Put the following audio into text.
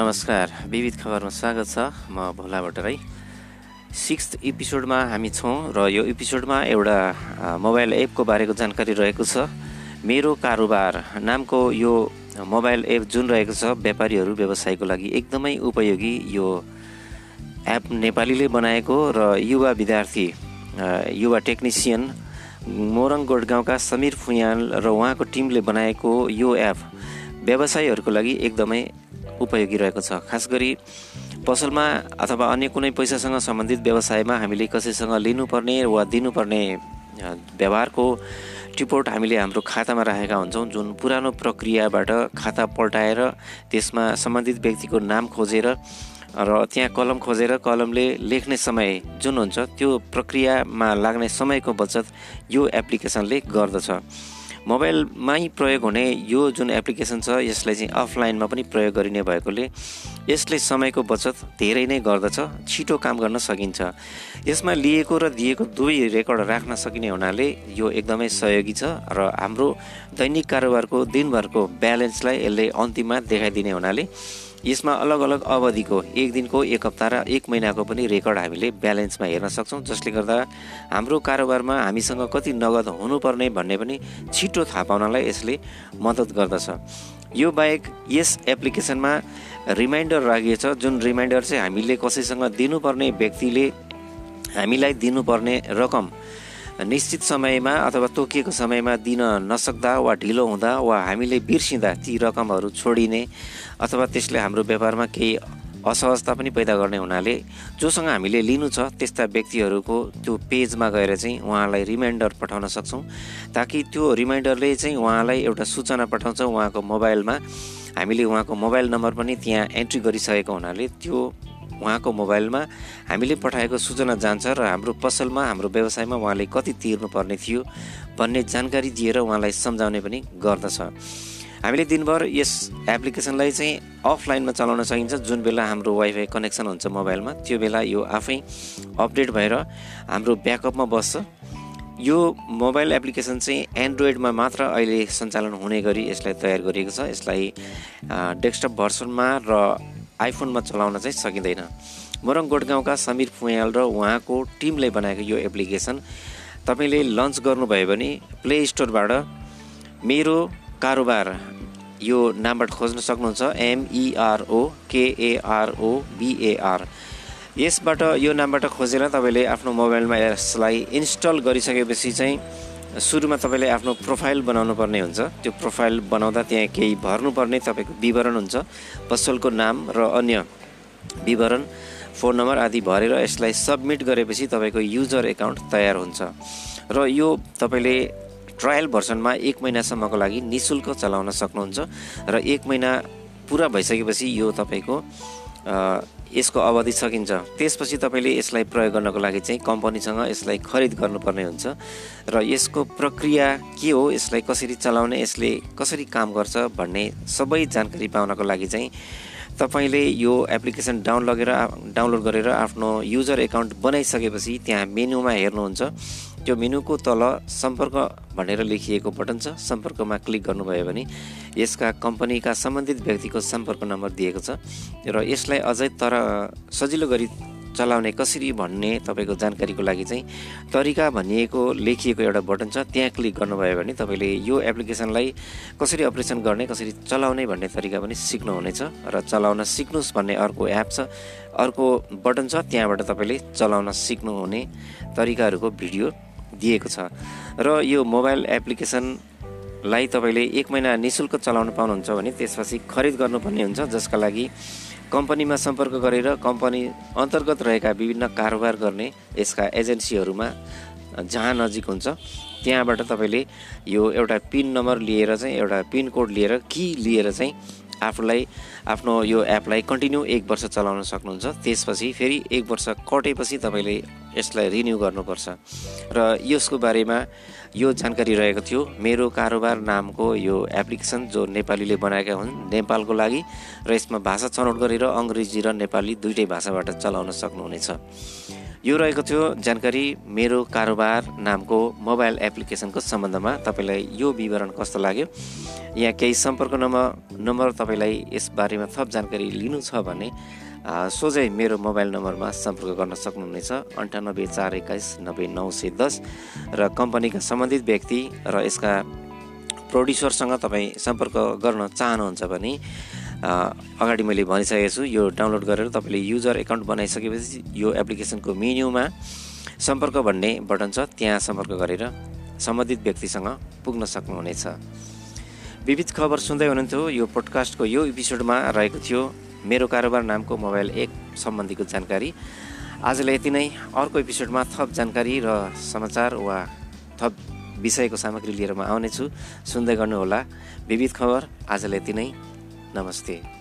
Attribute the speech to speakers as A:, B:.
A: नमस्कार विविध खबरमा स्वागत छ म भोला भट्टराई। सिक्स एपिसोडमा हामी छौँ र यो एपिसोडमा एउटा मोबाइल एपको बारेको जानकारी रहेको छ। मेरो कारोबार नामको यो मोबाइल एप जुन रहेको छ व्यापारीहरू व्यवसायको लागि एकदमै उपयोगी यो एप नेपालीले बनाएको र युवा विद्यार्थी युवा टेक्निसियन मोरङ गोडगाउँका समीर फुयाल र उहाँको टिमले बनाएको यो एप व्यवसायीहरूको लागि एकदमै उपयोगी रहेको छ। खास गरी पसलमा अथवा अन्य कुनै पैसासँग सम्बन्धित व्यवसायमा हामीले कसैसँग लिनुपर्ने वा दिनुपर्ने व्यवहारको टिपोट हामीले हाम्रो खातामा राखेका हुन्छौँ जुन पुरानो प्रक्रियाबाट खाता पल्टाएर त्यसमा सम्बन्धित व्यक्तिको नाम खोजेर र त्यहाँ कलम खोजेर कलमले लेख्ने समय जुन हुन्छ त्यो प्रक्रियामा लाग्ने समयको बचत यो एप्लिकेसनले गर्दछ। मोबाइलमै प्रयोग हुने यो जुन एप्लिकेसन छ यसलाई चाहिँ अफलाइनमा पनि प्रयोग गरिने भएकोले यसले समयको बचत धेरै नै गर्दछ छिटो काम गर्न सकिन्छ। यसमा लिएको र दिएको दुवै रेकर्ड राख्न सकिने हुनाले यो एकदमै सहयोगी छ र हाम्रो दैनिक कारोबारको दिनभरको ब्यालेन्सलाई यसले अन्तिममा देखाइदिने हुनाले यसमा अलग अलग अवधिको एक दिनको एक हप्ता र एक महिनाको पनि रेकर्ड हामीले ब्यालेन्समा हेर्न सक्छौँ जसले गर्दा हाम्रो कारोबारमा हामीसँग कति नगद हुनुपर्ने भन्ने पनि छिटो थाहा पाउनलाई यसले मद्दत गर्दछ। यो बाहेक यस एप्लिकेसनमा रिमाइन्डर राखिएछ जुन रिमाइन्डर चाहिँ हामीले कसैसँग दिनुपर्ने व्यक्तिले हामीलाई दिनुपर्ने रकम निश्चित समयमा अथवा तोकिएको समयमा दिन नसक्दा वा ढिलो हुँदा वा हामीले बिर्सिँदा ती रकमहरू छोडिने अथवा त्यसले हाम्रो व्यापारमा केही असहजता पनि पैदा गर्ने हुनाले जोसँग हामीले लिनु छ त्यस्ता व्यक्तिहरूको त्यो पेजमा गएर चाहिँ उहाँलाई रिमाइन्डर पठाउन सक्छौँ ताकि त्यो रिमाइन्डरले चाहिँ उहाँलाई एउटा सूचना पठाउँछ उहाँको मोबाइलमा। हामीले उहाँको मोबाइल नम्बर पनि त्यहाँ एन्ट्री गरिसकेको हुनाले त्यो उहाँको मोबाइलमा हामीले पठाएको सूचना जान्छ र हाम्रो पसलमा हाम्रो व्यवसायमा उहाँले कति तिर्नुपर्ने थियो भन्ने जानकारी दिएर उहाँलाई सम्झाउने पनि गर्दछ। हामीले दिनभर यस एप्लिकेसनलाई चाहिँ अफलाइनमा चलाउन सकिन्छ। जुन बेला हाम्रो वाइफाई कनेक्सन हुन्छ मोबाइलमा त्यो बेला यो आफै अपडेट भएर हाम्रो ब्याकअपमा बस्छ। यो मोबाइल एप्लिकेसन चाहिँ एन्ड्रोइडमा मात्र अहिले सञ्चालन हुने गरी यसलाई तयार गरिएको छ। यसलाई डेस्कटप भर्सनमा र आइफोनमा चलाउन चाहिँ सकिँदैन। मोरङ गोडगाउँका समीर फुयाल र उहाँको टिमले बनाएको यो एप्लिकेसन तपाईँले लन्च गर्नुभयो भने प्ले स्टोरबाट मेरो कारोबार यो नामबाट खोज्न सक्नुहुन्छ एमइआरओ केएआरओ बिएआर यसबाट यो नामबाट खोजेर तपाईँले आफ्नो मोबाइलमा यसलाई इन्स्टल गरिसकेपछि चाहिँ सुरुमा तपाईँले आफ्नो प्रोफाइल बनाउनु पर्ने हुन्छ। त्यो प्रोफाइल बनाउँदा त्यहाँ केही भर्नुपर्ने तपाईँको विवरण हुन्छ। पसलको नाम र अन्य विवरण फोन नम्बर आदि भरेर यसलाई सबमिट गरेपछि तपाईँको युजर एकाउन्ट तयार हुन्छ। र यो तपाईँले ट्रायल भर्सनमा एक महिनासम्मको लागि नि शुल्क चलाउन सक्नुहुन्छ। र एक महिना पुरा भइसकेपछि यो तपाईँको यसको अवधि सकिन्छ। त्यसपछि तपाईँले यसलाई प्रयोग गर्नको लागि चाहिँ कम्पनीसँग यसलाई खरिद गर्नुपर्ने हुन्छ र यसको प्रक्रिया के हो यसलाई कसरी चलाउने यसले कसरी काम गर्छ भन्ने सबै जानकारी पाउनको लागि चाहिँ तपाईँले यो एप्लिकेसन डाउन लगेर डाउनलोड गरेर आफ्नो युजर एकाउन्ट बनाइसकेपछि त्यहाँ मेनुमा हेर्नुहुन्छ। त्यो मेनुको तल सम्पर्क भनेर लेखिएको बटन छ। सम्पर्कमा क्लिक गर्नुभयो भने यसका कम्पनीका सम्बन्धित व्यक्तिको सम्पर्क नम्बर दिएको छ। र यसलाई अझै तर सजिलो गरी चलाउने कसरी भन्ने तपाईँको जानकारीको लागि चाहिँ तरिका भनिएको लेखिएको एउटा बटन छ। त्यहाँ क्लिक गर्नुभयो भने तपाईँले यो एप्लिकेसनलाई कसरी अपरेसन गर्ने कसरी चलाउने भन्ने तरिका पनि सिक्नुहुनेछ। र चलाउन सिक्नुहोस् भन्ने अर्को एप छ। अर्को बटन छ। त्यहाँबाट तपाईँले चलाउन सिक्नुहुने तरिकाहरूको भिडियो दिएको छ। र यो मोबाइल एप्लिकेसनलाई तपाईँले एक महिना नि शुल्क चलाउन पाउनुहुन्छ भने त्यसपछि खरिद गर्नुपर्ने हुन्छ जसका लागि कम्पनीमा सम्पर्क गरेर कम्पनी अन्तर्गत रहेका विभिन्न कारोबार गर्ने यसका एजेन्सीहरूमा जहाँ नजिक हुन्छ त्यहाँबाट तपाईँले यो एउटा पिन नम्बर लिएर चाहिँ एउटा पिन कोड लिएर कि लिएर चाहिँ आफूलाई आफ्नो यो एपलाई कन्टिन्यू एक वर्ष चलाउन सक्नुहुन्छ। त्यसपछि फेरि एक वर्ष कटेपछि तपाईँले यसलाई रिन्यू गर्नुपर्छ। र यसको बारेमा यो जानकारी रहेको थियो। मेरो कारोबार नामको यो एप्लिकेसन जो नेपालीले बनाएका हुन् नेपालको लागि र यसमा भाषा छनौट गरेर अङ्ग्रेजी र नेपाली दुइटै भाषाबाट चलाउन सक्नुहुनेछ। यो रहेको थियो जानकारी मेरो कारोबार नामको मोबाइल एप्लिकेसनको सम्बन्धमा। तपाईँलाई यो विवरण कस्तो लाग्यो? यहाँ केही सम्पर्क नम्बर नम्बर तपाईँलाई यसबारेमा थप जानकारी लिनु छ भने सोझै मेरो मोबाइल नम्बरमा सम्पर्क गर्न सक्नुहुनेछ। अन्ठानब्बे चार एक्काइस नब्बे नौ सय दस र कम्पनीका सम्बन्धित व्यक्ति र यसका प्रड्युसरसँग तपाईँ सम्पर्क गर्न चाहनुहुन्छ भने अगाडि मैले भनिसकेको छु यो डाउनलोड गरेर तपाईँले युजर एकाउन्ट बनाइसकेपछि यो एप्लिकेसनको मेन्युमा सम्पर्क भन्ने बटन छ त्यहाँ सम्पर्क गरेर सम्बन्धित व्यक्तिसँग पुग्न सक्नुहुनेछ। विविध खबर सुन्दै हुनुहुन्थ्यो यो पोडकास्टको यो एपिसोडमा रहेको थियो मेरो कारोबार नामको मोबाइल एक सम्बन्धीको जानकारी। आजलाई यति नै। अर्को एपिसोडमा थप जानकारी र समाचार वा थप विषयको सामग्री लिएर म आउनेछु। सुन्दै गर्नुहोला। विविध खबर आजलाई यति नै। नमस्ते।